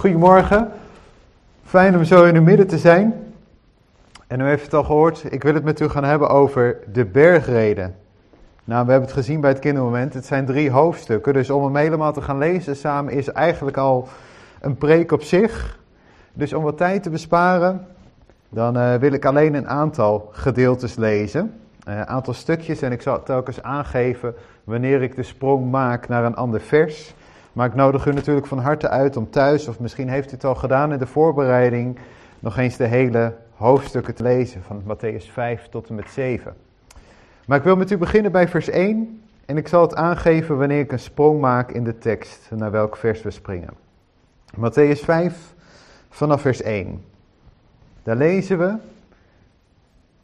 Goedemorgen, fijn om zo in het midden te zijn. En u heeft het al gehoord, ik wil het met u gaan hebben over de bergreden. Nou, we hebben het gezien bij het kindermoment, het zijn drie hoofdstukken. Dus om hem helemaal te gaan lezen samen is eigenlijk al een preek op zich. Dus om wat tijd te besparen, dan uh, wil ik alleen een aantal gedeeltes lezen. Een uh, aantal stukjes en ik zal telkens aangeven wanneer ik de sprong maak naar een ander vers. Maar ik nodig u natuurlijk van harte uit om thuis, of misschien heeft u het al gedaan in de voorbereiding, nog eens de hele hoofdstukken te lezen van Matthäus 5 tot en met 7. Maar ik wil met u beginnen bij vers 1 en ik zal het aangeven wanneer ik een sprong maak in de tekst, naar welk vers we springen. Matthäus 5 vanaf vers 1. Daar lezen we,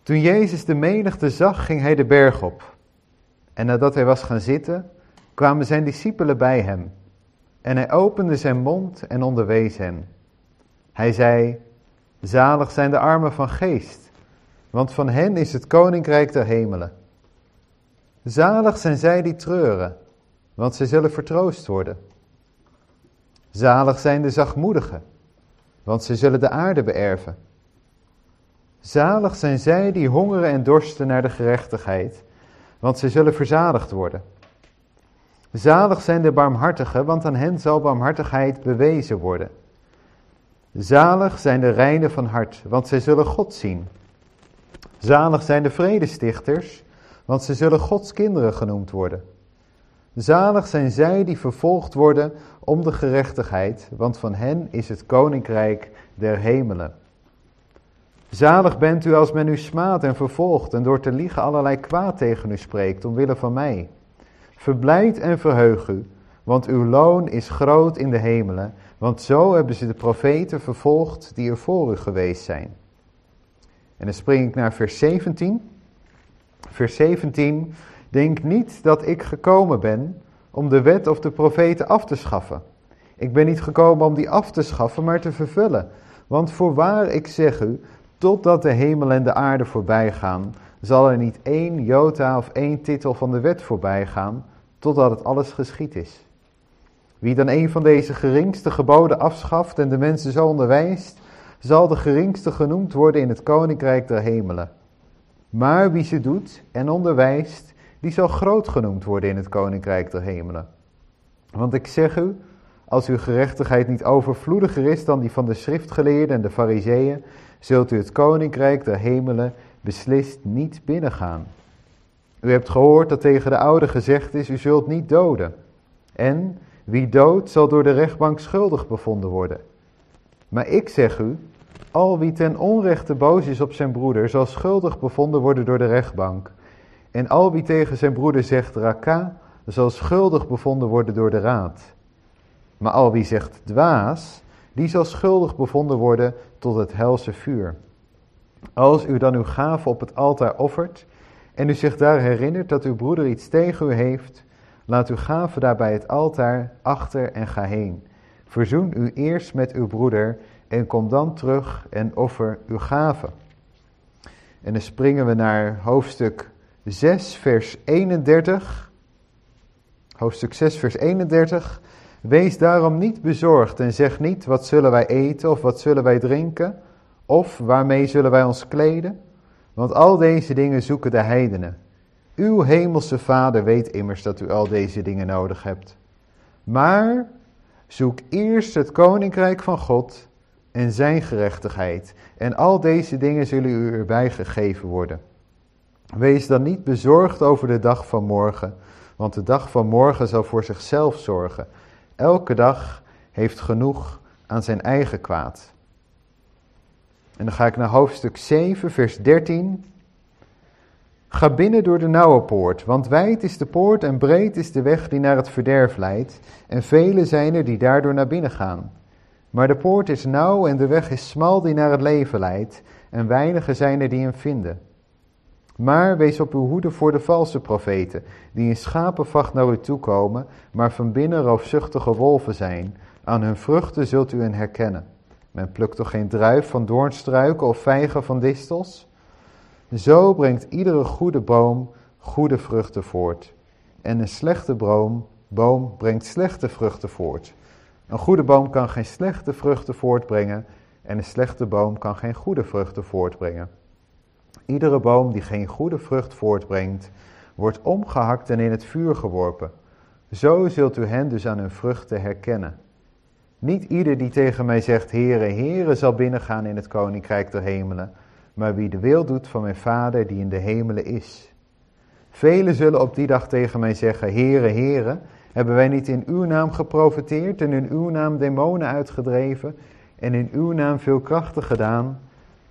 toen Jezus de menigte zag, ging hij de berg op. En nadat hij was gaan zitten, kwamen zijn discipelen bij hem. En hij opende zijn mond en onderwees hen. Hij zei, zalig zijn de armen van geest, want van hen is het koninkrijk der hemelen. Zalig zijn zij die treuren, want zij zullen vertroost worden. Zalig zijn de zachtmoedigen, want zij zullen de aarde beërven. Zalig zijn zij die hongeren en dorsten naar de gerechtigheid, want zij zullen verzadigd worden. Zalig zijn de barmhartigen, want aan hen zal barmhartigheid bewezen worden. Zalig zijn de reinen van hart, want zij zullen God zien. Zalig zijn de vredestichters, want zij zullen Gods kinderen genoemd worden. Zalig zijn zij die vervolgd worden om de gerechtigheid, want van hen is het koninkrijk der hemelen. Zalig bent u als men u smaadt en vervolgt en door te liegen allerlei kwaad tegen u spreekt, omwille van mij. Verblijd en verheug u, want uw loon is groot in de hemelen, want zo hebben ze de profeten vervolgd die er voor u geweest zijn. En dan spring ik naar vers 17. Vers 17, denk niet dat ik gekomen ben om de wet of de profeten af te schaffen. Ik ben niet gekomen om die af te schaffen, maar te vervullen. Want voorwaar ik zeg u, totdat de hemel en de aarde voorbij gaan, zal er niet één jota of één titel van de wet voorbij gaan, totdat het alles geschied is. Wie dan een van deze geringste geboden afschaft en de mensen zo onderwijst, zal de geringste genoemd worden in het koninkrijk der hemelen. Maar wie ze doet en onderwijst, die zal groot genoemd worden in het koninkrijk der hemelen. Want ik zeg u, als uw gerechtigheid niet overvloediger is dan die van de schriftgeleerden en de fariseeën, zult u het koninkrijk der hemelen beslist niet binnengaan. U hebt gehoord dat tegen de oude gezegd is, u zult niet doden. En wie doodt zal door de rechtbank schuldig bevonden worden. Maar ik zeg u, al wie ten onrechte boos is op zijn broeder, zal schuldig bevonden worden door de rechtbank. En al wie tegen zijn broeder zegt raka, zal schuldig bevonden worden door de raad. Maar al wie zegt dwaas, die zal schuldig bevonden worden tot het helse vuur. Als u dan uw gave op het altaar offert en u zich daar herinnert dat uw broeder iets tegen u heeft, laat uw gave daarbij het altaar achter en ga heen. Verzoen u eerst met uw broeder en kom dan terug en offer uw gave. En dan springen we naar hoofdstuk 6, vers 31. Hoofdstuk 6, vers 31. Wees daarom niet bezorgd en zeg niet, wat zullen wij eten of wat zullen wij drinken? Of waarmee zullen wij ons kleden? Want al deze dingen zoeken de heidenen. Uw hemelse Vader weet immers dat u al deze dingen nodig hebt. Maar zoek eerst het koninkrijk van God en zijn gerechtigheid, en al deze dingen zullen u erbij gegeven worden. Wees dan niet bezorgd over de dag van morgen, want de dag van morgen zal voor zichzelf zorgen. Elke dag heeft genoeg aan zijn eigen kwaad. En dan ga ik naar hoofdstuk 7, vers 13. Ga binnen door de nauwe poort, want wijd is de poort en breed is de weg die naar het verderf leidt, en velen zijn er die daardoor naar binnen gaan. Maar de poort is nauw en de weg is smal die naar het leven leidt, en weinigen zijn er die hem vinden. Maar wees op uw hoede voor de valse profeten, die in schapenvacht naar u toe komen, maar van binnen roofzuchtige wolven zijn. Aan hun vruchten zult u hen herkennen. Men plukt toch geen druif van doornstruiken of vijgen van distels? Zo brengt iedere goede boom goede vruchten voort. En een slechte boom, boom brengt slechte vruchten voort. Een goede boom kan geen slechte vruchten voortbrengen en een slechte boom kan geen goede vruchten voortbrengen. Iedere boom die geen goede vrucht voortbrengt, wordt omgehakt en in het vuur geworpen. Zo zult u hen dus aan hun vruchten herkennen. Niet ieder die tegen mij zegt, Heere, Heere, zal binnengaan in het koninkrijk der hemelen, maar wie de wil doet van mijn Vader die in de hemelen is. Velen zullen op die dag tegen mij zeggen, Heere, Heere, hebben wij niet in uw naam geprofiteerd en in uw naam demonen uitgedreven en in uw naam veel krachten gedaan?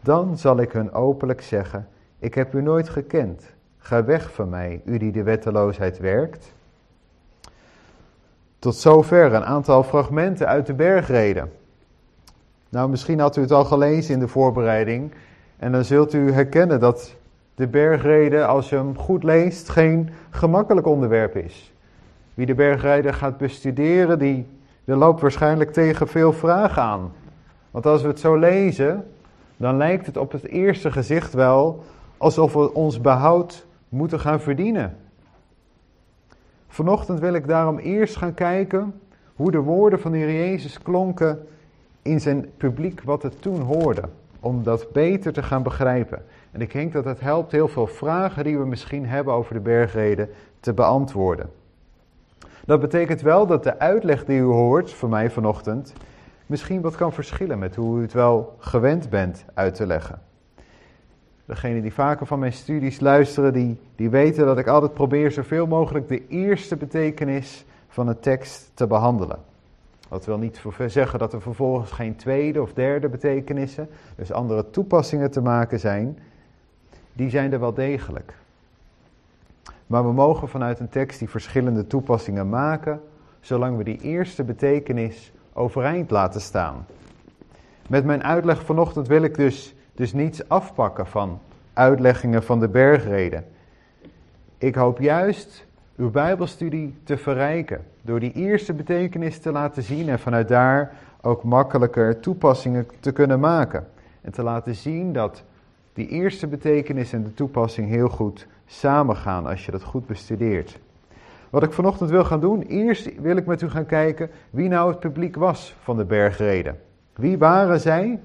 Dan zal ik hun openlijk zeggen, ik heb u nooit gekend. Ga weg van mij, u die de wetteloosheid werkt. Tot zover een aantal fragmenten uit de bergreden. Nou, misschien had u het al gelezen in de voorbereiding. En dan zult u herkennen dat de bergreden, als je hem goed leest, geen gemakkelijk onderwerp is. Wie de bergreden gaat bestuderen, die, die loopt waarschijnlijk tegen veel vragen aan. Want als we het zo lezen, dan lijkt het op het eerste gezicht wel alsof we ons behoud moeten gaan verdienen. Vanochtend wil ik daarom eerst gaan kijken hoe de woorden van de Heer Jezus klonken in zijn publiek wat het toen hoorde. Om dat beter te gaan begrijpen. En ik denk dat het helpt heel veel vragen die we misschien hebben over de bergreden te beantwoorden. Dat betekent wel dat de uitleg die u hoort van mij vanochtend misschien wat kan verschillen met hoe u het wel gewend bent uit te leggen. Degenen die vaker van mijn studies luisteren, die, die weten dat ik altijd probeer zoveel mogelijk de eerste betekenis van een tekst te behandelen. Dat wil niet zeggen dat er vervolgens geen tweede of derde betekenissen, dus andere toepassingen te maken zijn. Die zijn er wel degelijk. Maar we mogen vanuit een tekst die verschillende toepassingen maken, zolang we die eerste betekenis overeind laten staan. Met mijn uitleg vanochtend wil ik dus, dus niets afpakken van uitleggingen van de bergreden. Ik hoop juist uw Bijbelstudie te verrijken door die eerste betekenis te laten zien en vanuit daar ook makkelijker toepassingen te kunnen maken. En te laten zien dat die eerste betekenis en de toepassing heel goed samengaan als je dat goed bestudeert. Wat ik vanochtend wil gaan doen, eerst wil ik met u gaan kijken wie nou het publiek was van de bergreden. Wie waren zij?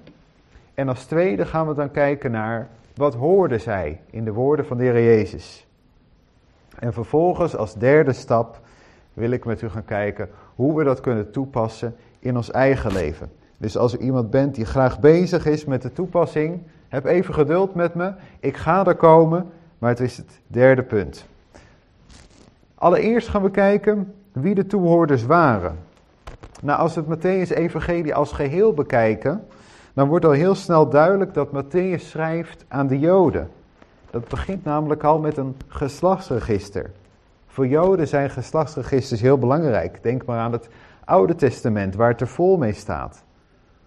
En als tweede gaan we dan kijken naar wat hoorden zij in de woorden van de Heer Jezus. En vervolgens als derde stap wil ik met u gaan kijken hoe we dat kunnen toepassen in ons eigen leven. Dus als u iemand bent die graag bezig is met de toepassing, heb even geduld met me. Ik ga er komen, maar het is het derde punt. Allereerst gaan we kijken wie de toehoorders waren. Nou, als we het Matthäus-evangelie als geheel bekijken, dan wordt al heel snel duidelijk dat Matthäus schrijft aan de Joden. Dat begint namelijk al met een geslachtsregister. Voor Joden zijn geslachtsregisters heel belangrijk. Denk maar aan het Oude Testament, waar het er vol mee staat.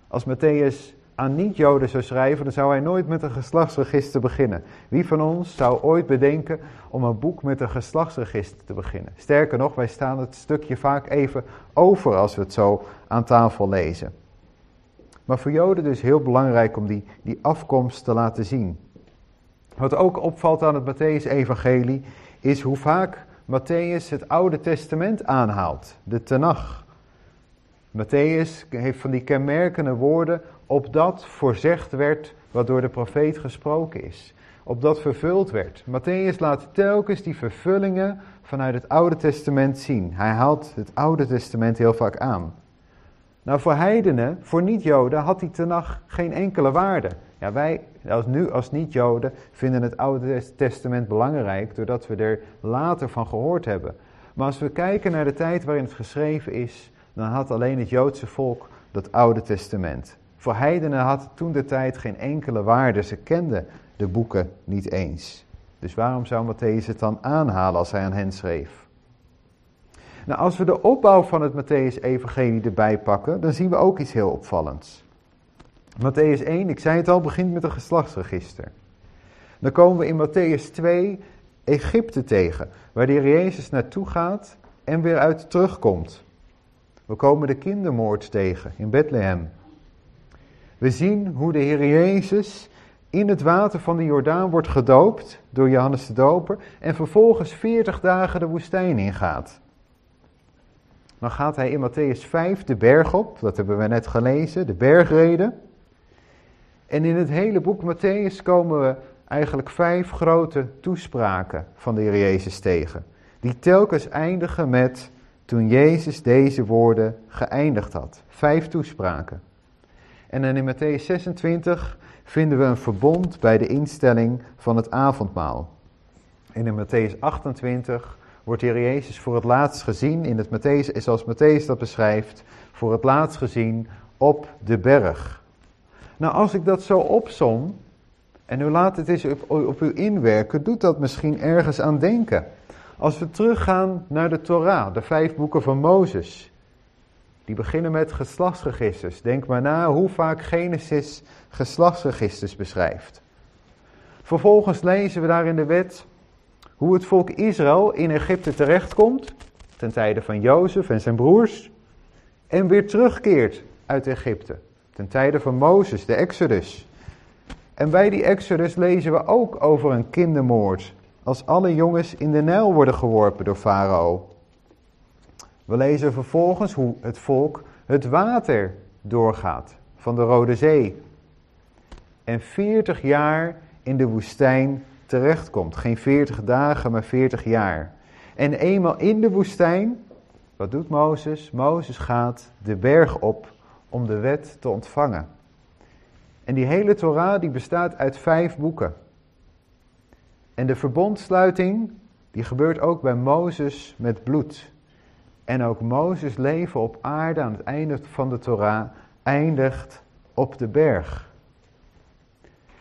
Als Matthäus aan niet-Joden zou schrijven, dan zou hij nooit met een geslachtsregister beginnen. Wie van ons zou ooit bedenken om een boek met een geslachtsregister te beginnen? Sterker nog, wij staan het stukje vaak even over als we het zo aan tafel lezen. Maar voor Joden dus heel belangrijk om die, die afkomst te laten zien. Wat ook opvalt aan het Matthäus-evangelie is hoe vaak Matthäus het Oude Testament aanhaalt, de Tenach. Matthäus heeft van die kenmerkende woorden, opdat voorzegd werd wat door de profeet gesproken is. Opdat vervuld werd. Matthäus laat telkens die vervullingen vanuit het Oude Testament zien. Hij haalt het Oude Testament heel vaak aan. Nou, voor heidenen, voor niet-Joden, had die Tenach geen enkele waarde. Ja, wij als nu als niet-Joden vinden het Oude Testament belangrijk, doordat we er later van gehoord hebben. Maar als we kijken naar de tijd waarin het geschreven is, dan had alleen het Joodse volk dat Oude Testament. Voor heidenen had toen de tijd geen enkele waarde. Ze kenden de boeken niet eens. Dus waarom zou Matthäus het dan aanhalen als hij aan hen schreef? Nou, als we de opbouw van het Matthäus-evangelie erbij pakken, dan zien we ook iets heel opvallends. Matthäus 1, ik zei het al, begint met een geslachtsregister. Dan komen we in Matthäus 2 Egypte tegen, waar de Heer Jezus naartoe gaat en weer uit terugkomt. We komen de kindermoord tegen in Bethlehem. We zien hoe de Heer Jezus in het water van de Jordaan wordt gedoopt door Johannes de Doper en vervolgens 40 dagen de woestijn ingaat. Dan gaat hij in Matthäus 5 de berg op. Dat hebben we net gelezen, de bergreden. En in het hele boek Matthäus komen we eigenlijk vijf grote toespraken van de Heer Jezus tegen. Die telkens eindigen met toen Jezus deze woorden geëindigd had. Vijf toespraken. En dan in Matthäus 26 vinden we een verbond bij de instelling van het avondmaal. En in Matthäus 28 wordt de Heer Jezus voor het laatst gezien, in het Matthäus, zoals Matthäus dat beschrijft, voor het laatst gezien op de berg. Nou, als ik dat zo opsom, en u laat het eens op, op u inwerken, doet dat misschien ergens aan denken. Als we teruggaan naar de Torah, de vijf boeken van Mozes. Die beginnen met geslachtsregisters. Denk maar na hoe vaak Genesis geslachtsregisters beschrijft. Vervolgens lezen we daar in de wet hoe het volk Israël in Egypte terechtkomt, ten tijde van Jozef en zijn broers, en weer terugkeert uit Egypte, ten tijde van Mozes, de Exodus. En bij die Exodus lezen we ook over een kindermoord, als alle jongens in de Nijl worden geworpen door Farao. We lezen vervolgens hoe het volk het water doorgaat van de Rode Zee. En 40 jaar in de woestijn terechtkomt. Geen 40 dagen, maar 40 jaar. En eenmaal in de woestijn, wat doet Mozes? Mozes gaat de berg op om de wet te ontvangen. En die hele Torah die bestaat uit vijf boeken. En de verbondsluiting die gebeurt ook bij Mozes met bloed. En ook Mozes leven op aarde aan het einde van de Torah eindigt op de berg.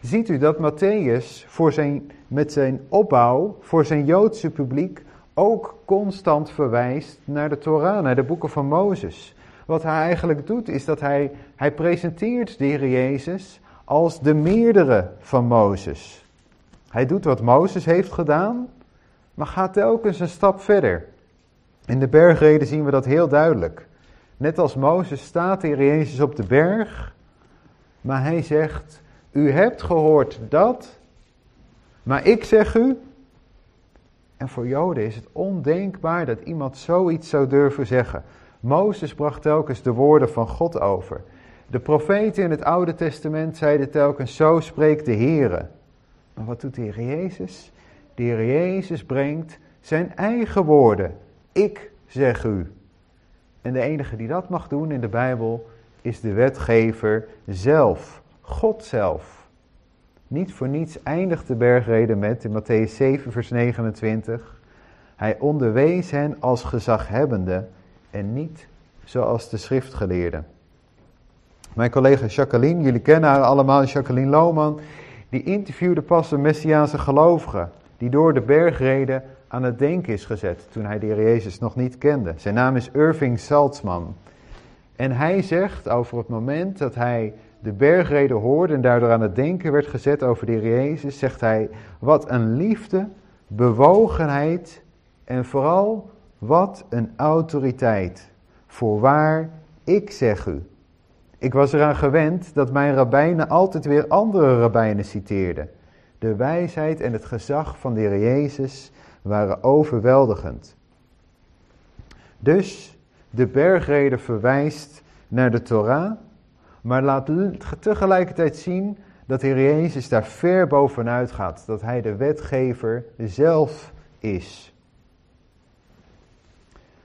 Ziet u dat Matthäus voor zijn, met zijn opbouw voor zijn Joodse publiek ook constant verwijst naar de Torah, naar de boeken van Mozes. Wat hij eigenlijk doet is dat hij, hij presenteert de Heer Jezus als de meerdere van Mozes. Hij doet wat Mozes heeft gedaan, maar gaat telkens een stap verder. In de bergreden zien we dat heel duidelijk. Net als Mozes staat de Heer Jezus op de berg, maar hij zegt, u hebt gehoord dat, maar ik zeg u. En voor Joden is het ondenkbaar dat iemand zoiets zou durven zeggen. Mozes bracht telkens de woorden van God over. De profeten in het Oude Testament zeiden telkens, zo spreekt de Heere. Maar wat doet de Heer Jezus? De Heer Jezus brengt zijn eigen woorden. Ik zeg u. En de enige die dat mag doen in de Bijbel is de wetgever zelf, God zelf. Niet voor niets eindigt de bergreden met, in Matthäus 7, vers 29, hij onderwees hen als gezaghebbende en niet zoals de schriftgeleerden. Mijn collega Jacqueline, jullie kennen haar allemaal, Jacqueline Lohman, die interviewde pas een Messiaanse gelovige die door de bergreden aan het denken is gezet toen hij de Heer Jezus nog niet kende. Zijn naam is Irving Saltzman. En hij zegt over het moment dat hij de bergreden hoorde en daardoor aan het denken werd gezet over de Heer Jezus, zegt hij, wat een liefde, bewogenheid en vooral wat een autoriteit. Voorwaar, ik zeg u. Ik was eraan gewend dat mijn rabbijnen altijd weer andere rabbijnen citeerden. De wijsheid en het gezag van de Heer Jezus waren overweldigend. Dus de bergrede verwijst naar de Torah, maar laat tegelijkertijd zien dat de Heer Jezus daar ver bovenuit gaat, dat Hij de wetgever zelf is.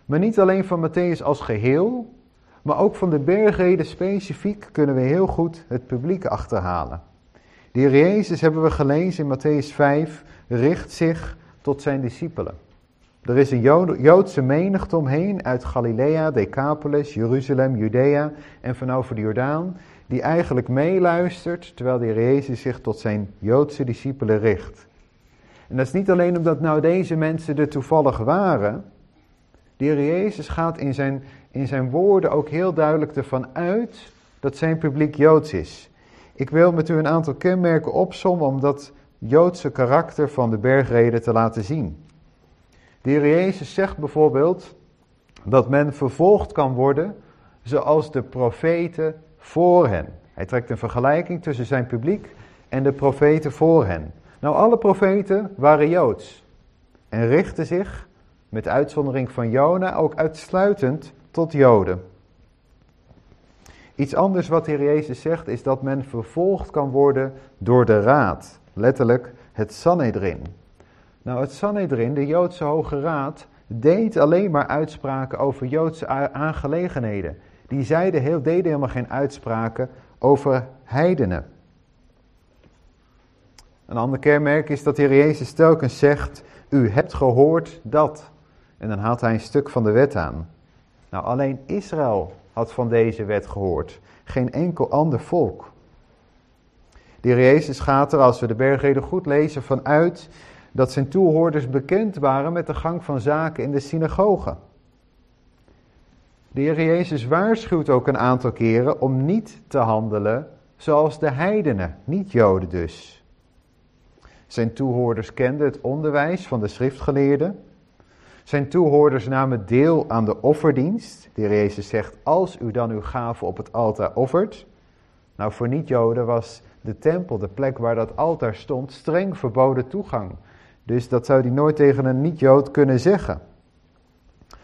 Maar niet alleen van Matthäus als geheel, maar ook van de bergreden specifiek kunnen we heel goed het publiek achterhalen. De Heer Jezus, hebben we gelezen in Matthäus 5, richt zich tot zijn discipelen. Er is een Joodse menigte omheen uit Galilea, Decapolis, Jeruzalem, Judea en van over de Jordaan, die eigenlijk meeluistert terwijl de Heer Jezus zich tot zijn Joodse discipelen richt. En dat is niet alleen omdat nou deze mensen er toevallig waren. De Heer Jezus gaat in zijn, in zijn woorden ook heel duidelijk ervan uit dat zijn publiek Joods is. Ik wil met u een aantal kenmerken opsommen om dat Joodse karakter van de bergreden te laten zien. De Heer Jezus zegt bijvoorbeeld dat men vervolgd kan worden zoals de profeten voor hen. Hij trekt een vergelijking tussen zijn publiek en de profeten voor hen. Nou, alle profeten waren Joods en richtten zich, met uitzondering van Jona, ook uitsluitend tot Joden. Iets anders wat de Heer Jezus zegt is dat men vervolgd kan worden door de raad. Letterlijk het Sanhedrin. Nou, het Sanhedrin, de Joodse Hoge Raad, deed alleen maar uitspraken over Joodse aangelegenheden. Die zeiden heel, deden helemaal geen uitspraken over heidenen. Een ander kenmerk is dat de Heer Jezus telkens zegt, u hebt gehoord dat. En dan haalt hij een stuk van de wet aan. Nou, alleen Israël had van deze wet gehoord. Geen enkel ander volk. De Heer Jezus gaat er, als we de bergreden goed lezen, vanuit dat zijn toehoorders bekend waren met de gang van zaken in de synagoge. De Heer Jezus waarschuwt ook een aantal keren om niet te handelen zoals de heidenen, niet Joden dus. Zijn toehoorders kenden het onderwijs van de schriftgeleerden. Zijn toehoorders namen deel aan de offerdienst. De Heer Jezus zegt, als u dan uw gave op het altaar offert. Nou, voor niet-Joden was de tempel, de plek waar dat altaar stond, streng verboden toegang. Dus dat zou hij nooit tegen een niet-Jood kunnen zeggen.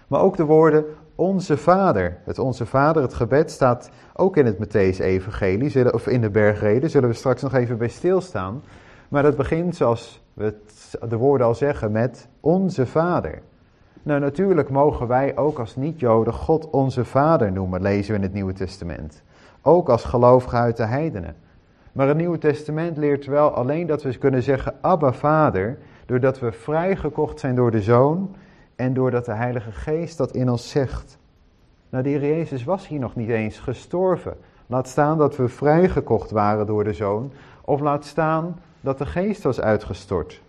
Maar ook de woorden Onze Vader. Het Onze Vader, het gebed, staat ook in het Matthäus-evangelie, of in de bergreden. Zullen we straks nog even bij stilstaan. Maar dat begint, zoals we de woorden al zeggen, met Onze Vader. Nou, natuurlijk mogen wij ook als niet-Joden God Onze Vader noemen, lezen we in het Nieuwe Testament. Ook als gelovigen uit de heidenen. Maar het Nieuwe Testament leert wel alleen dat we kunnen zeggen Abba Vader, doordat we vrijgekocht zijn door de Zoon en doordat de Heilige Geest dat in ons zegt. Nou, de Jezus was hier nog niet eens gestorven. Laat staan dat we vrijgekocht waren door de Zoon, of laat staan dat de Geest was uitgestort.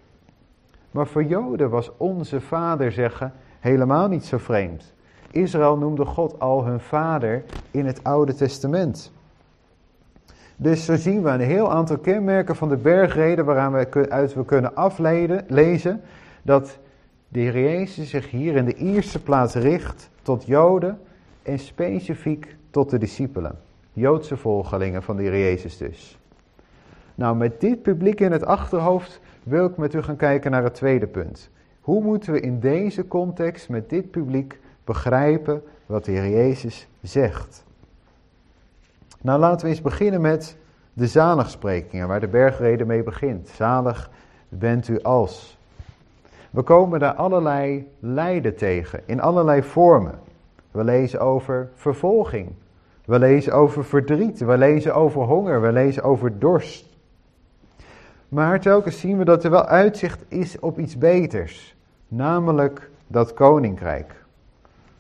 Maar voor Joden was onze Vader zeggen helemaal niet zo vreemd. Israël noemde God al hun Vader in het Oude Testament. Dus zo zien we een heel aantal kenmerken van de bergreden waaraan we uit we kunnen afleiden, lezen dat de Heer Jezus zich hier in de eerste plaats richt tot Joden en specifiek tot de discipelen. Joodse volgelingen van de Heer Jezus dus. Nou, met dit publiek in het achterhoofd wil ik met u gaan kijken naar het tweede punt. Hoe moeten we in deze context met dit publiek begrijpen wat de Heer Jezus zegt? Nou, laten we eens beginnen met de zaligsprekingen, waar de bergreden mee begint. Zalig bent u als. We komen daar allerlei lijden tegen, in allerlei vormen. We lezen over vervolging. We lezen over verdriet. We lezen over honger. We lezen over dorst. Maar telkens zien we dat er wel uitzicht is op iets beters. Namelijk dat koninkrijk.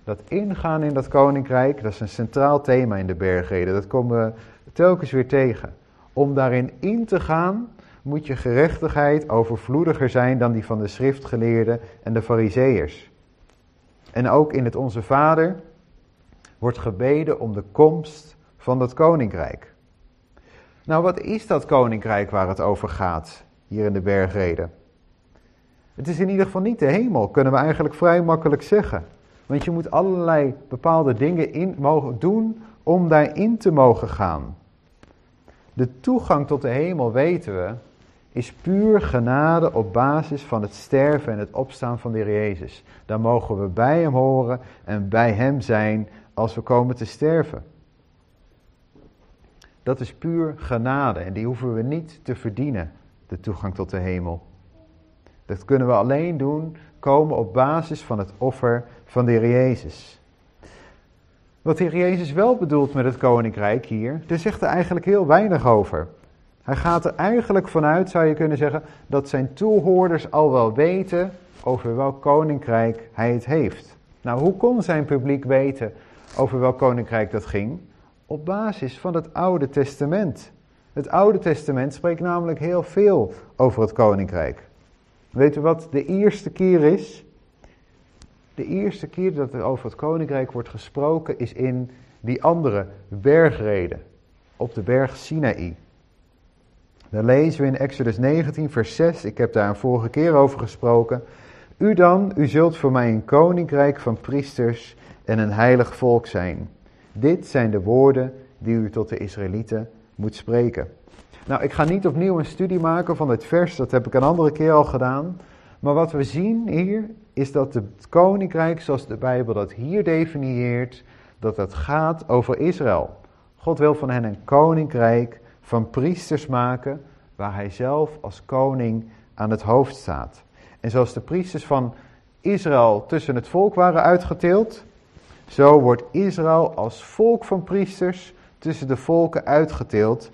Dat ingaan in dat koninkrijk, dat is een centraal thema in de bergreden. Dat komen we telkens weer tegen. Om daarin in te gaan, moet je gerechtigheid overvloediger zijn dan die van de schriftgeleerden en de fariseërs. En ook in het Onze Vader wordt gebeden om de komst van dat koninkrijk. Nou, wat is dat koninkrijk waar het over gaat, hier in de bergreden? Het is in ieder geval niet de hemel, kunnen we eigenlijk vrij makkelijk zeggen. Want je moet allerlei bepaalde dingen in mogen doen om daarin te mogen gaan. De toegang tot de hemel, weten we, is puur genade op basis van het sterven en het opstaan van de Heer Jezus. Daar mogen we bij Hem horen en bij Hem zijn als we komen te sterven. Dat is puur genade en die hoeven we niet te verdienen, de toegang tot de hemel. Dat kunnen we alleen doen, komen op basis van het offer van de Heer Jezus. Wat de Heer Jezus wel bedoelt met het koninkrijk hier, daar zegt er eigenlijk heel weinig over. Hij gaat er eigenlijk vanuit, zou je kunnen zeggen, dat zijn toehoorders al wel weten over welk koninkrijk hij het heeft. Nou, hoe kon zijn publiek weten over welk koninkrijk dat ging? Op basis van het Oude Testament. Het Oude Testament spreekt namelijk heel veel over het koninkrijk. Weet u wat de eerste keer is? De eerste keer dat er over het koninkrijk wordt gesproken is in die andere bergreden op de berg Sinaï. Dan lezen we in Exodus 19, vers 6, ik heb daar een vorige keer over gesproken. U dan, u zult voor mij een koninkrijk van priesters en een heilig volk zijn. Dit zijn de woorden die u tot de Israëlieten moet spreken. Nou, ik ga niet opnieuw een studie maken van dit vers, dat heb ik een andere keer al gedaan. Maar wat we zien hier is dat het koninkrijk, zoals de Bijbel dat hier definieert, dat het gaat over Israël. God wil van hen een koninkrijk van priesters maken, waar hij zelf als koning aan het hoofd staat. En zoals de priesters van Israël tussen het volk waren uitgeteeld, zo wordt Israël als volk van priesters tussen de volken uitgeteeld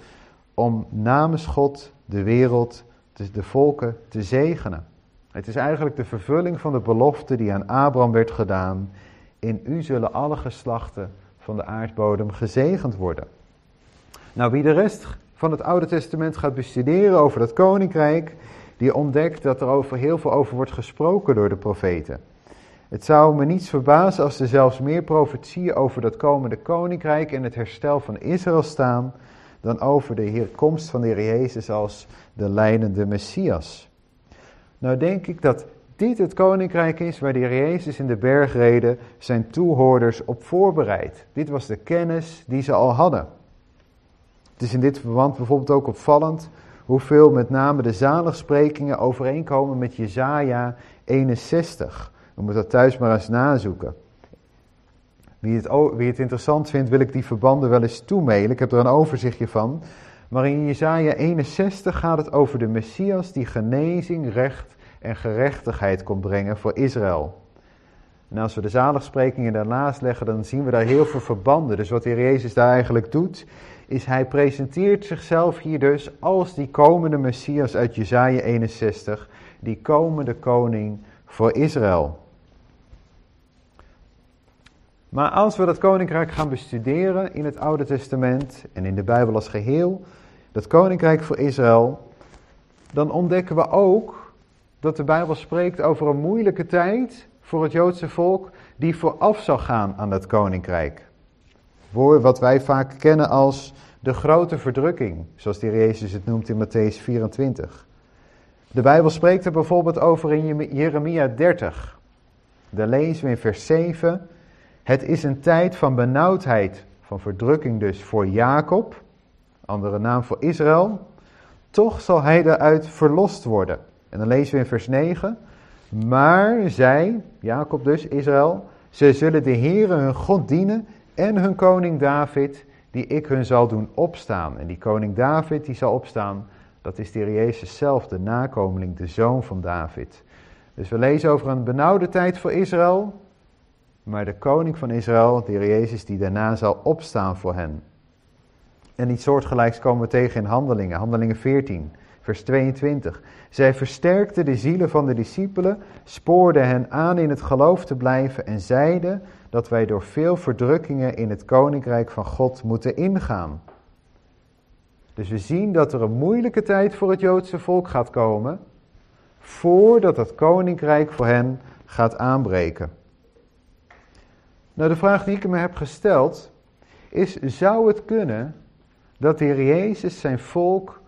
om namens God de wereld, de volken te zegenen. Het is eigenlijk de vervulling van de belofte die aan Abraham werd gedaan. In u zullen alle geslachten van de aardbodem gezegend worden. Nou, wie de rest van het Oude Testament gaat bestuderen over dat koninkrijk, die ontdekt dat er over heel veel over wordt gesproken door de profeten. Het zou me niets verbazen als er zelfs meer profetieën over dat komende koninkrijk en het herstel van Israël staan, dan over de herkomst van de Heer Jezus als de leidende Messias. Nou denk ik dat dit het koninkrijk is waar de Heer Jezus in de bergreden zijn toehoorders op voorbereidt. Dit was de kennis die ze al hadden. Het is in dit verband bijvoorbeeld ook opvallend hoeveel met name de zaligsprekingen overeenkomen met Jesaja 61. We moeten dat thuis maar eens nazoeken. Wie het, wie het interessant vindt, wil ik die verbanden wel eens toemailen. Ik heb er een overzichtje van. Maar in Jesaja 61 gaat het over de Messias die genezing, recht en gerechtigheid komt brengen voor Israël. En als we de zaligsprekingen daarnaast leggen, dan zien we daar heel veel verbanden. Dus wat de Heer Jezus daar eigenlijk doet, is hij presenteert zichzelf hier dus als die komende Messias uit Jesaja 61, die komende koning voor Israël. Maar als we dat koninkrijk gaan bestuderen in het Oude Testament en in de Bijbel als geheel, dat koninkrijk voor Israël, dan ontdekken we ook dat de Bijbel spreekt over een moeilijke tijd voor het Joodse volk die vooraf zal gaan aan dat koninkrijk. Voor wat wij vaak kennen als de grote verdrukking, zoals de Jezus het noemt in Matthäus 24. De Bijbel spreekt er bijvoorbeeld over in Jeremia 30. Daar lezen we in vers 7. Het is een tijd van benauwdheid, van verdrukking dus voor Jacob, andere naam voor Israël. Toch zal hij daaruit verlost worden. En dan lezen we in vers 9. Maar zij, Jacob dus, Israël, ze zullen de Heere hun God dienen en hun koning David, die ik hun zal doen opstaan. En die koning David die zal opstaan, dat is de Heer Jezus zelf, de nakomeling, de zoon van David. Dus we lezen over een benauwde tijd voor Israël, maar de koning van Israël, de Heer Jezus, die daarna zal opstaan voor hen. En iets soortgelijks komen we tegen in Handelingen, Handelingen 14, vers 22. Zij versterkten de zielen van de discipelen, spoorden hen aan in het geloof te blijven en zeiden dat wij door veel verdrukkingen in het koninkrijk van God moeten ingaan. Dus we zien dat er een moeilijke tijd voor het Joodse volk gaat komen, voordat het koninkrijk voor hen gaat aanbreken. Nou, de vraag die ik me heb gesteld is: zou het kunnen dat de Heer Jezus zijn volk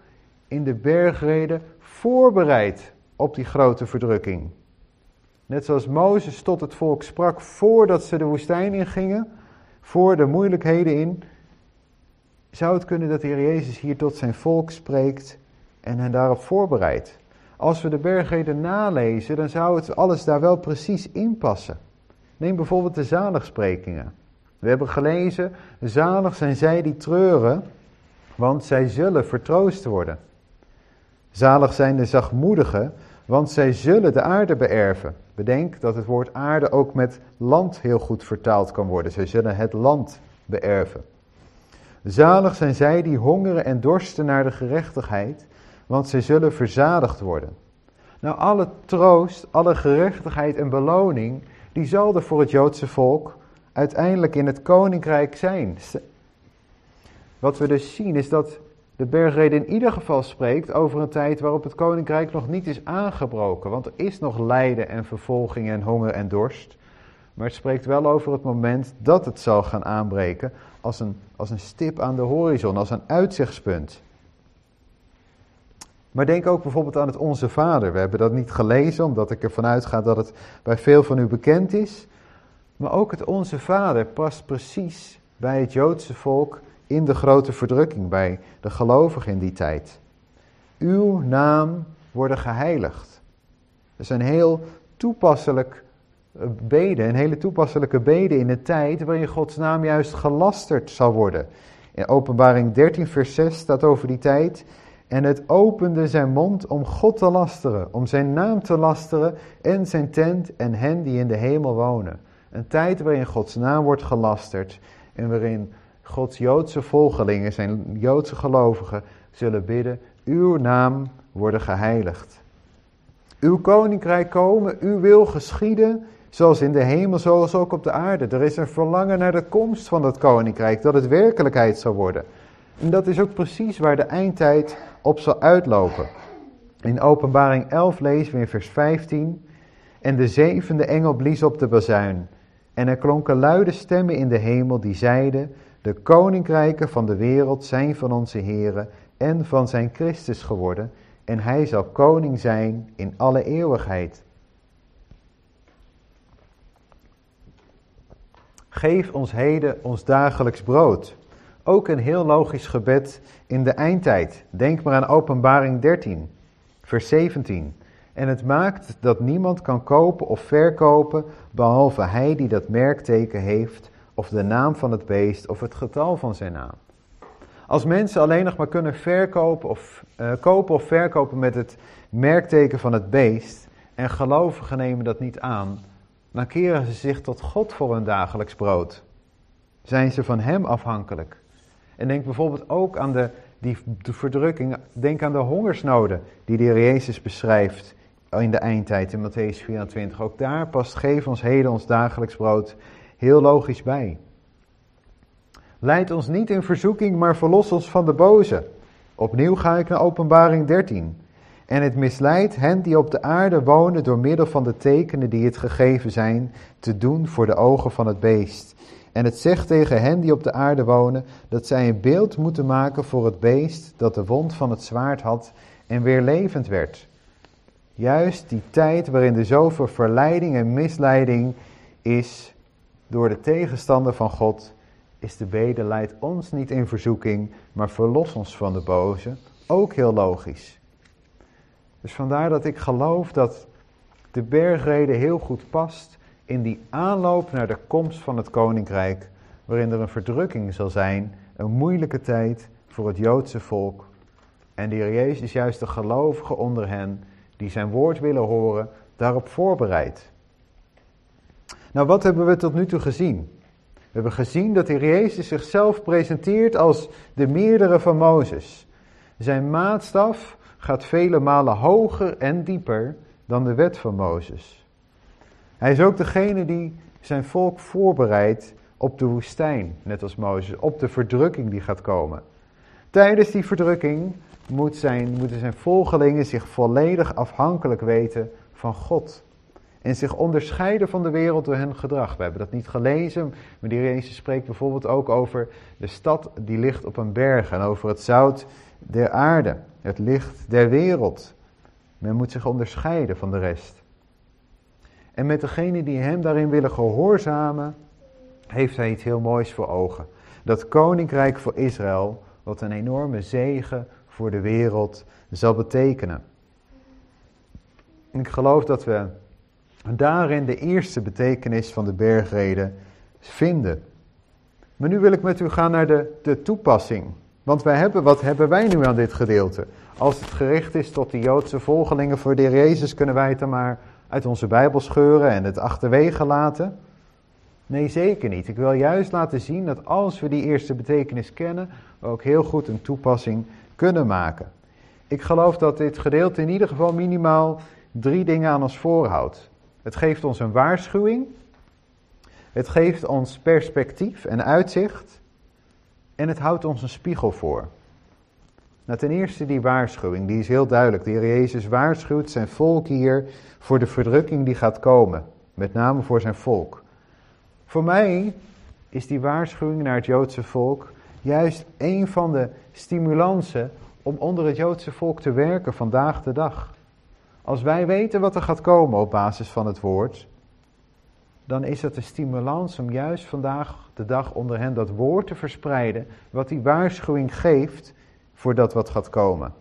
in de bergreden voorbereidt op die grote verdrukking? Net zoals Mozes tot het volk sprak voordat ze de woestijn ingingen, voor de moeilijkheden in, zou het kunnen dat de Heer Jezus hier tot zijn volk spreekt en hen daarop voorbereidt. Als we de bergreden nalezen, dan zou het alles daar wel precies in passen. Neem bijvoorbeeld de zaligsprekingen. We hebben gelezen, zalig zijn zij die treuren, want zij zullen vertroost worden. Zalig zijn de zachtmoedigen, want zij zullen de aarde beërven. Bedenk dat het woord aarde ook met land heel goed vertaald kan worden. Zij zullen het land beërven. Zalig zijn zij die hongeren en dorsten naar de gerechtigheid, want zij zullen verzadigd worden. Nou, alle troost, alle gerechtigheid en beloning, die zal er voor het Joodse volk uiteindelijk in het koninkrijk zijn. Wat we dus zien is dat de bergreden in ieder geval spreekt over een tijd waarop het koninkrijk nog niet is aangebroken. Want er is nog lijden en vervolging en honger en dorst. Maar het spreekt wel over het moment dat het zal gaan aanbreken als een, als een stip aan de horizon, als een uitzichtspunt. Maar denk ook bijvoorbeeld aan het Onze Vader. We hebben dat niet gelezen, omdat ik ervan uitga dat het bij veel van u bekend is. Maar ook het Onze Vader past precies bij het Joodse volk in de grote verdrukking, bij de gelovigen in die tijd. Uw naam worden geheiligd. Dat een heel toepasselijk eh, bede, een hele toepasselijke bede in een tijd waarin Gods naam juist gelasterd zal worden. In Openbaring 13, vers 6 staat over die tijd. En het opende zijn mond om God te lasteren, om zijn naam te lasteren en zijn tent en hen die in de hemel wonen. Een tijd waarin Gods naam wordt gelasterd en waarin Gods Joodse volgelingen, zijn Joodse gelovigen, zullen bidden, uw naam worden geheiligd. Uw koninkrijk komen, uw wil geschieden, zoals in de hemel, zoals ook op de aarde. Er is een verlangen naar de komst van dat koninkrijk, dat het werkelijkheid zal worden. En dat is ook precies waar de eindtijd op zal uitlopen. In Openbaring 11 lezen we in vers 15. En de zevende engel blies op de bazuin. En er klonken luide stemmen in de hemel die zeiden: De koninkrijken van de wereld zijn van onze Here en van zijn Christus geworden. En hij zal koning zijn in alle eeuwigheid. Geef ons heden ons dagelijks brood. Ook een heel logisch gebed in de eindtijd. Denk maar aan Openbaring 13, vers 17. En het maakt dat niemand kan kopen of verkopen, behalve hij die dat merkteken heeft, of de naam van het beest, of het getal van zijn naam. Als mensen alleen nog maar kunnen verkopen of, uh, kopen of verkopen met het merkteken van het beest, en gelovigen nemen dat niet aan, dan keren ze zich tot God voor hun dagelijks brood. Zijn ze van Hem afhankelijk. En denk bijvoorbeeld ook aan de, die, de verdrukking, denk aan de hongersnoden die de Heer Jezus beschrijft in de eindtijd in Matthäus 24. Ook daar past geef ons heden ons dagelijks brood heel logisch bij. Leid ons niet in verzoeking, maar verlos ons van de boze. Opnieuw ga ik naar Openbaring 13. En het misleidt hen die op de aarde wonen door middel van de tekenen die het gegeven zijn te doen voor de ogen van het beest. En het zegt tegen hen die op de aarde wonen dat zij een beeld moeten maken voor het beest dat de wond van het zwaard had en weer levend werd. Juist die tijd waarin er zoveel verleiding en misleiding is door de tegenstander van God, is de bede leidt ons niet in verzoeking, maar verlos ons van de boze. Ook heel logisch. Dus vandaar dat ik geloof dat de bergrede heel goed past in die aanloop naar de komst van het koninkrijk, waarin er een verdrukking zal zijn, een moeilijke tijd voor het Joodse volk. En de Heer Jezus is juist de gelovigen onder hen die zijn woord willen horen, daarop voorbereid. Nou, wat hebben we tot nu toe gezien? We hebben gezien dat de Heer Jezus zichzelf presenteert als de meerdere van Mozes. Zijn maatstaf gaat vele malen hoger en dieper dan de wet van Mozes. Hij is ook degene die zijn volk voorbereidt op de woestijn, net als Mozes, op de verdrukking die gaat komen. Tijdens die verdrukking moet zijn, moeten zijn volgelingen zich volledig afhankelijk weten van God. En zich onderscheiden van de wereld door hun gedrag. We hebben dat niet gelezen, maar die Jezus spreekt bijvoorbeeld ook over de stad die ligt op een berg en over het zout der aarde, het licht der wereld. Men moet zich onderscheiden van de rest. En met degenen die hem daarin willen gehoorzamen, heeft hij iets heel moois voor ogen. Dat koninkrijk voor Israël, wat een enorme zegen voor de wereld zal betekenen. ik geloof dat we daarin de eerste betekenis van de bergreden vinden. Maar nu wil ik met u gaan naar de, de toepassing. Want wij hebben, wat hebben wij nu aan dit gedeelte? Als het gericht is tot de Joodse volgelingen voor de Jezus, kunnen wij het dan maar uit onze Bijbel scheuren en het achterwege laten? Nee, zeker niet. Ik wil juist laten zien dat als we die eerste betekenis kennen, we ook heel goed een toepassing kunnen maken. Ik geloof dat dit gedeelte in ieder geval minimaal drie dingen aan ons voorhoudt. Het geeft ons een waarschuwing, het geeft ons perspectief en uitzicht en het houdt ons een spiegel voor. Nou, ten eerste die waarschuwing, die is heel duidelijk. De Heer Jezus waarschuwt zijn volk hier voor de verdrukking die gaat komen, met name voor zijn volk. Voor mij is die waarschuwing naar het Joodse volk juist een van de stimulansen om onder het Joodse volk te werken vandaag de dag. Als wij weten wat er gaat komen op basis van het woord, dan is het een stimulans om juist vandaag de dag onder hen dat woord te verspreiden, wat die waarschuwing geeft voor dat wat gaat komen.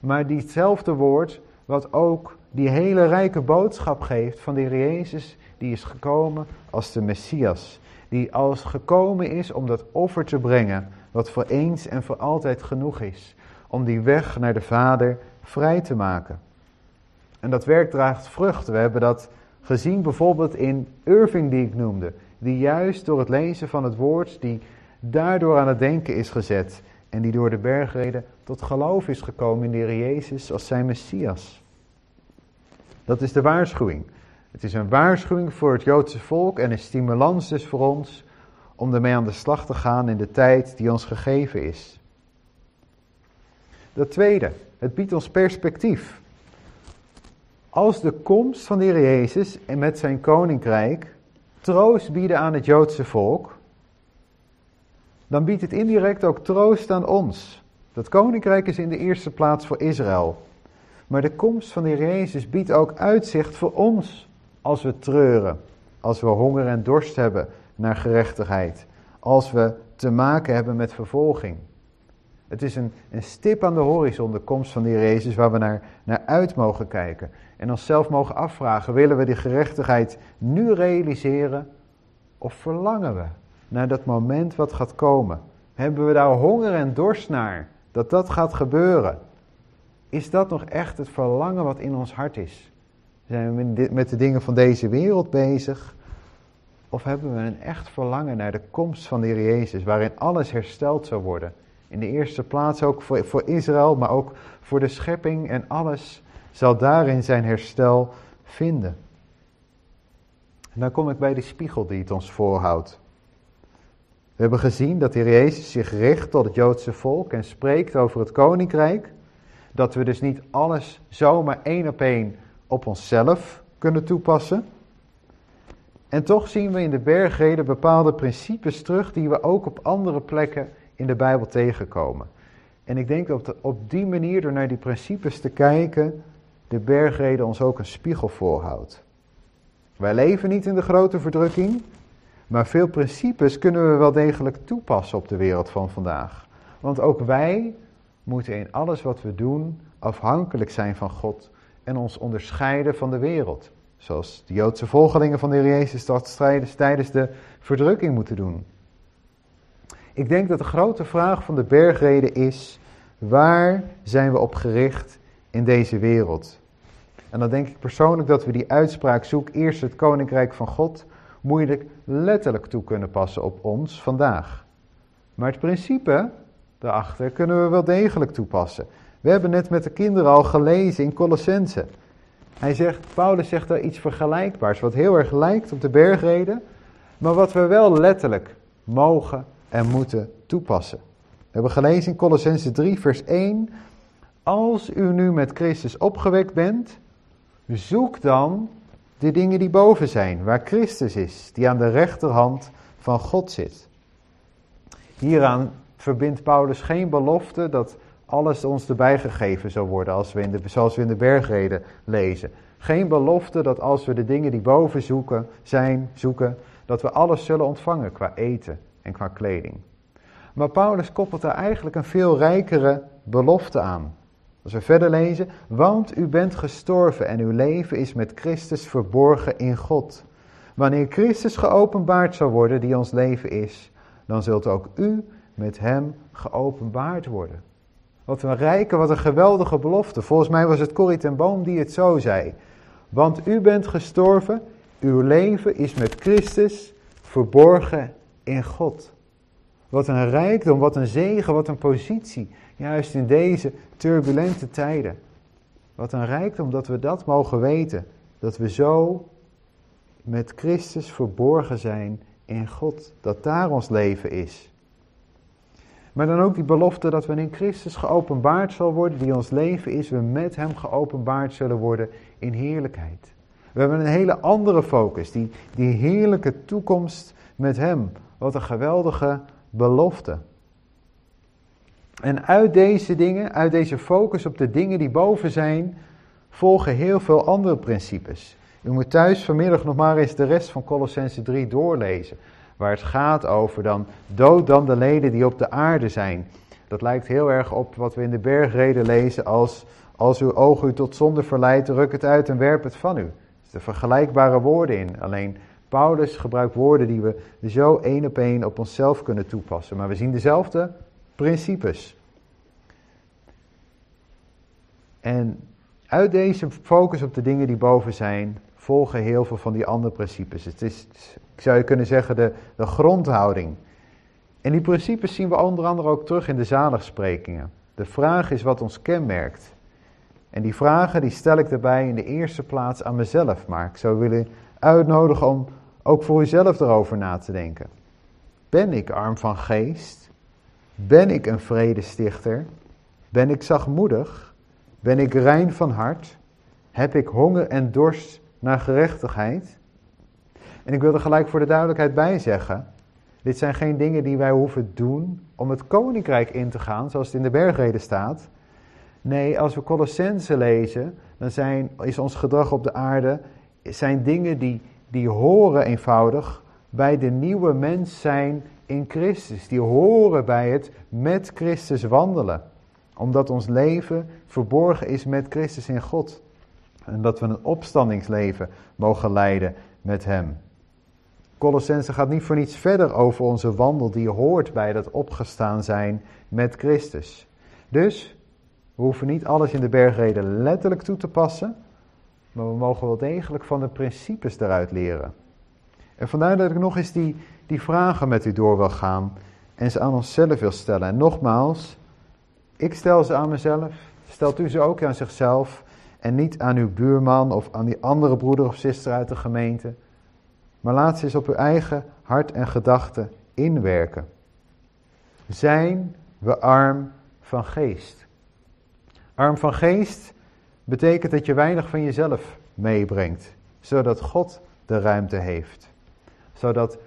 Maar diezelfde woord, wat ook die hele rijke boodschap geeft van de Heer Jezus, die is gekomen als de Messias. Die als gekomen is om dat offer te brengen, wat voor eens en voor altijd genoeg is. Om die weg naar de Vader vrij te maken. En dat werk draagt vruchten. We hebben dat gezien bijvoorbeeld in Irving die ik noemde. Die juist door het lezen van het woord, die daardoor aan het denken is gezet. En die door de bergreden tot geloof is gekomen in de Heer Jezus als zijn Messias. Dat is de waarschuwing. Het is een waarschuwing voor het Joodse volk en een stimulans dus voor ons om ermee aan de slag te gaan in de tijd die ons gegeven is. Dat tweede, het biedt ons perspectief. Als de komst van de Heer Jezus en met zijn koninkrijk troost bieden aan het Joodse volk, dan biedt het indirect ook troost aan ons. Dat koninkrijk is in de eerste plaats voor Israël. Maar de komst van de Heer Jezus biedt ook uitzicht voor ons als we treuren, als we honger en dorst hebben naar gerechtigheid, als we te maken hebben met vervolging. Het is een, een stip aan de horizon, de komst van de Heer Jezus, waar we naar, naar uit mogen kijken. En onszelf mogen afvragen, willen we die gerechtigheid nu realiseren of verlangen we naar dat moment wat gaat komen? Hebben we daar honger en dorst naar, dat dat gaat gebeuren? Is dat nog echt het verlangen wat in ons hart is? Zijn we met de dingen van deze wereld bezig? Of hebben we een echt verlangen naar de komst van de Heer Jezus, waarin alles hersteld zou worden? In de eerste plaats ook voor, voor Israël, maar ook voor de schepping en alles zal daarin zijn herstel vinden. En dan kom ik bij die spiegel die het ons voorhoudt. We hebben gezien dat de Heer Jezus zich richt tot het Joodse volk en spreekt over het koninkrijk. Dat we dus niet alles zomaar één op één op onszelf kunnen toepassen. En toch zien we in de bergreden bepaalde principes terug die we ook op andere plekken in de Bijbel tegenkomen. En ik denk dat op die manier, door naar die principes te kijken, de bergreden ons ook een spiegel voorhoudt. Wij leven niet in de grote verdrukking, maar veel principes kunnen we wel degelijk toepassen op de wereld van vandaag. Want ook wij moeten in alles wat we doen afhankelijk zijn van God en ons onderscheiden van de wereld. Zoals de Joodse volgelingen van de Heer Jezus dat tijdens de verdrukking moeten doen. Ik denk dat de grote vraag van de bergreden is: waar zijn we op gericht in deze wereld? En dan denk ik persoonlijk dat we die uitspraak zoek eerst het koninkrijk van God moeilijk letterlijk toe kunnen passen op ons vandaag. Maar het principe daarachter kunnen we wel degelijk toepassen. We hebben net met de kinderen al gelezen in Colossense. Hij zegt, Paulus zegt daar iets vergelijkbaars, wat heel erg lijkt op de bergreden, maar wat we wel letterlijk mogen en moeten toepassen. We hebben gelezen in Colossense 3, vers 1. Als u nu met Christus opgewekt bent, zoek dan de dingen die boven zijn, waar Christus is, die aan de rechterhand van God zit. Hieraan verbindt Paulus geen belofte dat alles ons erbij gegeven zou worden, als we in de, zoals we in de bergreden lezen. Geen belofte dat als we de dingen die boven zoeken, zijn, zoeken, dat we alles zullen ontvangen qua eten en qua kleding. Maar Paulus koppelt daar eigenlijk een veel rijkere belofte aan. Als we verder lezen, want u bent gestorven en uw leven is met Christus verborgen in God. Wanneer Christus geopenbaard zal worden, die ons leven is, dan zult ook u met hem geopenbaard worden. Wat een rijke, wat een geweldige belofte. Volgens mij was het Corrie ten Boom die het zo zei. Want u bent gestorven, uw leven is met Christus verborgen in God. Wat een rijkdom, wat een zegen, wat een positie. Juist in deze turbulente tijden. Wat een rijkdom dat we dat mogen weten. Dat we zo met Christus verborgen zijn in God. Dat daar ons leven is. Maar dan ook die belofte dat we in Christus geopenbaard zal worden, die ons leven is, we met Hem geopenbaard zullen worden in heerlijkheid. We hebben een hele andere focus, die, die heerlijke toekomst met Hem. Wat een geweldige belofte. En uit deze dingen, uit deze focus op de dingen die boven zijn, volgen heel veel andere principes. U moet thuis vanmiddag nog maar eens de rest van Colossense 3 doorlezen. Waar het gaat over dan dood dan de leden die op de aarde zijn. Dat lijkt heel erg op wat we in de bergreden lezen als Als uw oog u tot zonde verleidt, ruk het uit en werp het van u. Er zitten vergelijkbare woorden in. Alleen Paulus gebruikt woorden die we zo één op één op onszelf kunnen toepassen. Maar we zien dezelfde principes. En uit deze focus op de dingen die boven zijn, volgen heel veel van die andere principes. Het is, ik zou je kunnen zeggen, de, de grondhouding. En die principes zien we onder andere ook terug in de zaligsprekingen. De vraag is wat ons kenmerkt. En die vragen die stel ik daarbij in de eerste plaats aan mezelf. Maar ik zou willen uitnodigen om ook voor uzelf erover na te denken. Ben ik arm van geest? Ben ik een vredestichter? Ben ik zachtmoedig? Ben ik rein van hart? Heb ik honger en dorst naar gerechtigheid? En ik wil er gelijk voor de duidelijkheid bij zeggen: dit zijn geen dingen die wij hoeven doen om het koninkrijk in te gaan, zoals het in de bergreden staat. Nee, als we Colossense lezen, dan zijn, is ons gedrag op de aarde zijn dingen die, die horen eenvoudig bij de nieuwe mens zijn in Christus. Die horen bij het met Christus wandelen. Omdat ons leven verborgen is met Christus in God. En dat we een opstandingsleven mogen leiden met Hem. Colossense gaat niet voor niets verder over onze wandel die hoort bij dat opgestaan zijn met Christus. Dus we hoeven niet alles in de bergreden letterlijk toe te passen, maar we mogen wel degelijk van de principes eruit leren. En vandaar dat ik nog eens die, die vragen met u door wil gaan en ze aan onszelf wil stellen. En nogmaals, ik stel ze aan mezelf, stelt u ze ook aan zichzelf en niet aan uw buurman of aan die andere broeder of zuster uit de gemeente. Maar laat ze eens op uw eigen hart en gedachten inwerken. Zijn we arm van geest? Arm van geest betekent dat je weinig van jezelf meebrengt, zodat God de ruimte heeft. Zodat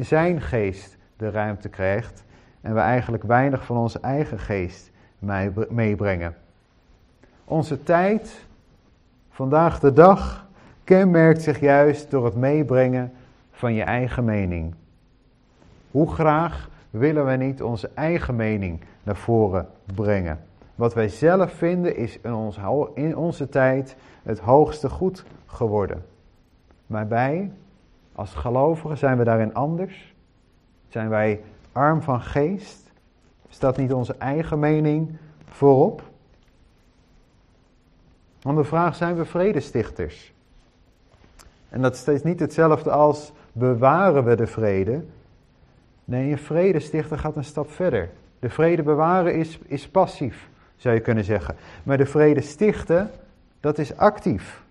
zijn geest de ruimte krijgt en we eigenlijk weinig van onze eigen geest meebrengen. Onze tijd, vandaag de dag, kenmerkt zich juist door het meebrengen van je eigen mening. Hoe graag willen we niet onze eigen mening naar voren brengen? Wat wij zelf vinden is in, ons, in onze tijd het hoogste goed geworden. Maar wij, als gelovigen, zijn we daarin anders? Zijn wij arm van geest? Staat niet onze eigen mening voorop? De vraag, zijn we vredestichters? En dat is steeds niet hetzelfde als bewaren we de vrede. Nee, een vredestichter gaat een stap verder. De vrede bewaren is, is passief, zou je kunnen zeggen. Maar de vrede stichten, dat is actief.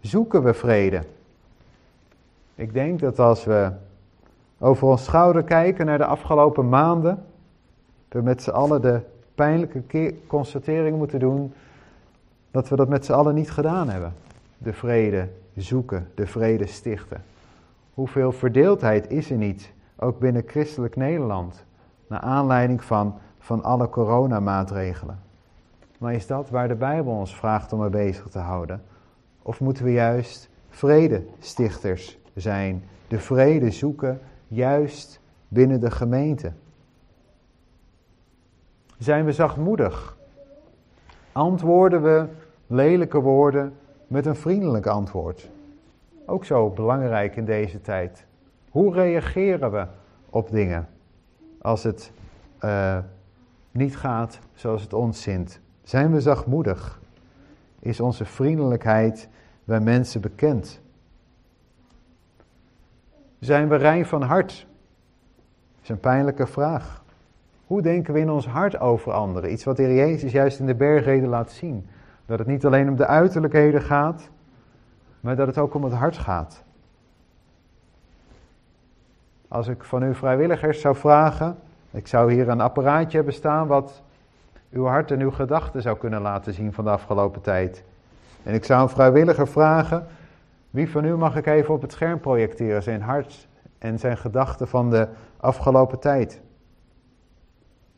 Zoeken we vrede. Ik denk dat als we over ons schouder kijken naar de afgelopen maanden, we met z'n allen de pijnlijke constatering moeten doen dat we dat met z'n allen niet gedaan hebben. De vrede zoeken, de vrede stichten. Hoeveel verdeeldheid is er niet, ook binnen christelijk Nederland, naar aanleiding van, van alle coronamaatregelen. Maar is dat waar de Bijbel ons vraagt om mee bezig te houden? Of moeten we juist vredestichters zijn, de vrede zoeken, juist binnen de gemeente? Zijn we zachtmoedig? Antwoorden we lelijke woorden met een vriendelijk antwoord. Ook zo belangrijk in deze tijd. Hoe reageren we op dingen als het uh, niet gaat zoals het ons zint? Zijn we zachtmoedig? Is onze vriendelijkheid bij mensen bekend? Zijn we rein van hart? Dat is een pijnlijke vraag. Hoe denken we in ons hart over anderen? Iets wat de Heer Jezus juist in de bergreden laat zien. Dat het niet alleen om de uiterlijkheden gaat, maar dat het ook om het hart gaat. Als ik van uw vrijwilligers zou vragen, ik zou hier een apparaatje hebben staan wat uw hart en uw gedachten zou kunnen laten zien van de afgelopen tijd. En ik zou een vrijwilliger vragen, wie van u mag ik even op het scherm projecteren, zijn hart en zijn gedachten van de afgelopen tijd?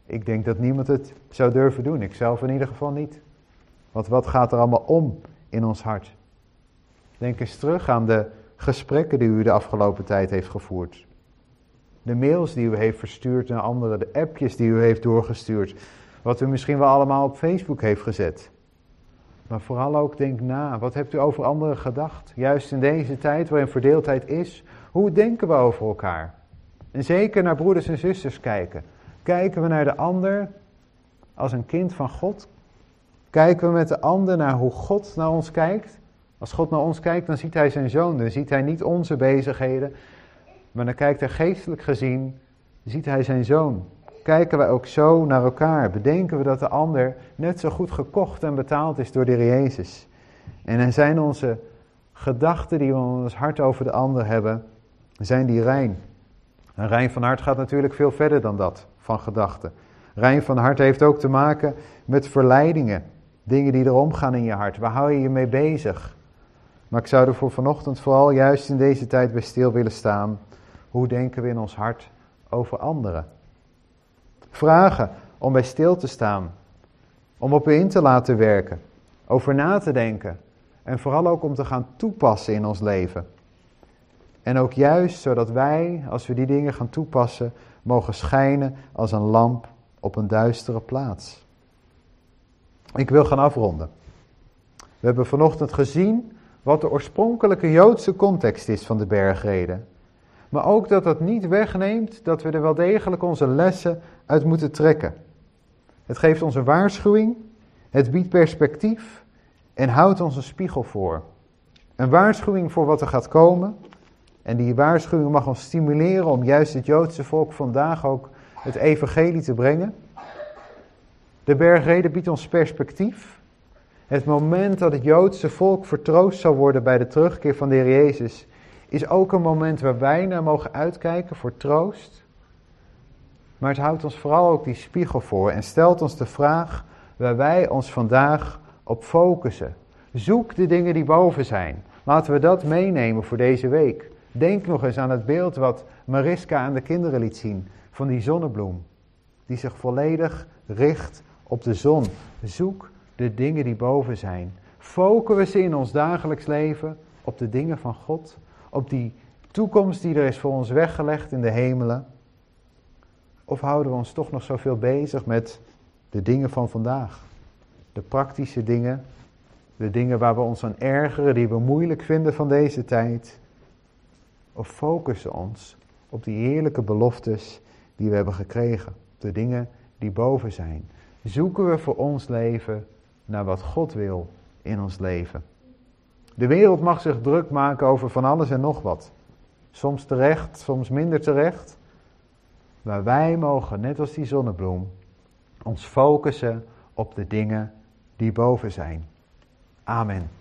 Ik denk dat niemand het zou durven doen, ik zelf in ieder geval niet. Want wat gaat er allemaal om in ons hart? Denk eens terug aan de gesprekken die u de afgelopen tijd heeft gevoerd. De mails die u heeft verstuurd naar anderen, de appjes die u heeft doorgestuurd. Wat u misschien wel allemaal op Facebook heeft gezet. Maar vooral ook denk na, wat hebt u over anderen gedacht? Juist in deze tijd waarin verdeeldheid is, hoe denken we over elkaar? En zeker naar broeders en zusters kijken. Kijken we naar de ander als een kind van God? Kijken we met de ander naar hoe God naar ons kijkt? Als God naar ons kijkt, dan ziet hij zijn zoon. Dan ziet hij niet onze bezigheden, maar dan kijkt hij geestelijk gezien, ziet hij zijn zoon. Kijken wij ook zo naar elkaar? Bedenken we dat de ander net zo goed gekocht en betaald is door de Jezus? En zijn onze gedachten die we in ons hart over de ander hebben, zijn die rein. Een rein van hart gaat natuurlijk veel verder dan dat, van gedachten. Rein van hart heeft ook te maken met verleidingen. Dingen die er omgaan in je hart. Waar hou je je mee bezig? Maar ik zou er voor vanochtend vooral juist in deze tijd bij stil willen staan. Hoe denken we in ons hart over anderen? Vragen om bij stil te staan. Om op u in te laten werken. Over na te denken. En vooral ook om te gaan toepassen in ons leven. En ook juist zodat wij, als we die dingen gaan toepassen, mogen schijnen als een lamp op een duistere plaats. Ik wil gaan afronden. We hebben vanochtend gezien wat de oorspronkelijke Joodse context is van de bergreden. Maar ook dat dat niet wegneemt dat we er wel degelijk onze lessen uit moeten trekken. Het geeft ons een waarschuwing, het biedt perspectief en houdt ons een spiegel voor. Een waarschuwing voor wat er gaat komen. En die waarschuwing mag ons stimuleren om juist het Joodse volk vandaag ook het evangelie te brengen. De bergreden biedt ons perspectief. Het moment dat het Joodse volk vertroost zal worden bij de terugkeer van de Heer Jezus, is ook een moment waar wij naar mogen uitkijken voor troost. Maar het houdt ons vooral ook die spiegel voor en stelt ons de vraag waar wij ons vandaag op focussen. Zoek de dingen die boven zijn. Laten we dat meenemen voor deze week. Denk nog eens aan het beeld wat Mariska aan de kinderen liet zien van die zonnebloem, die zich volledig richt op de zon. Zoek de dingen die boven zijn. Focussen in ons dagelijks leven op de dingen van God, op die toekomst die er is voor ons weggelegd in de hemelen? Of houden we ons toch nog zoveel bezig met de dingen van vandaag? De praktische dingen, de dingen waar we ons aan ergeren, die we moeilijk vinden van deze tijd? Of focussen ons op die heerlijke beloftes die we hebben gekregen, de dingen die boven zijn? Zoeken we voor ons leven naar wat God wil in ons leven? De wereld mag zich druk maken over van alles en nog wat. Soms terecht, soms minder terecht. Maar wij mogen, net als die zonnebloem, ons focussen op de dingen die boven zijn. Amen.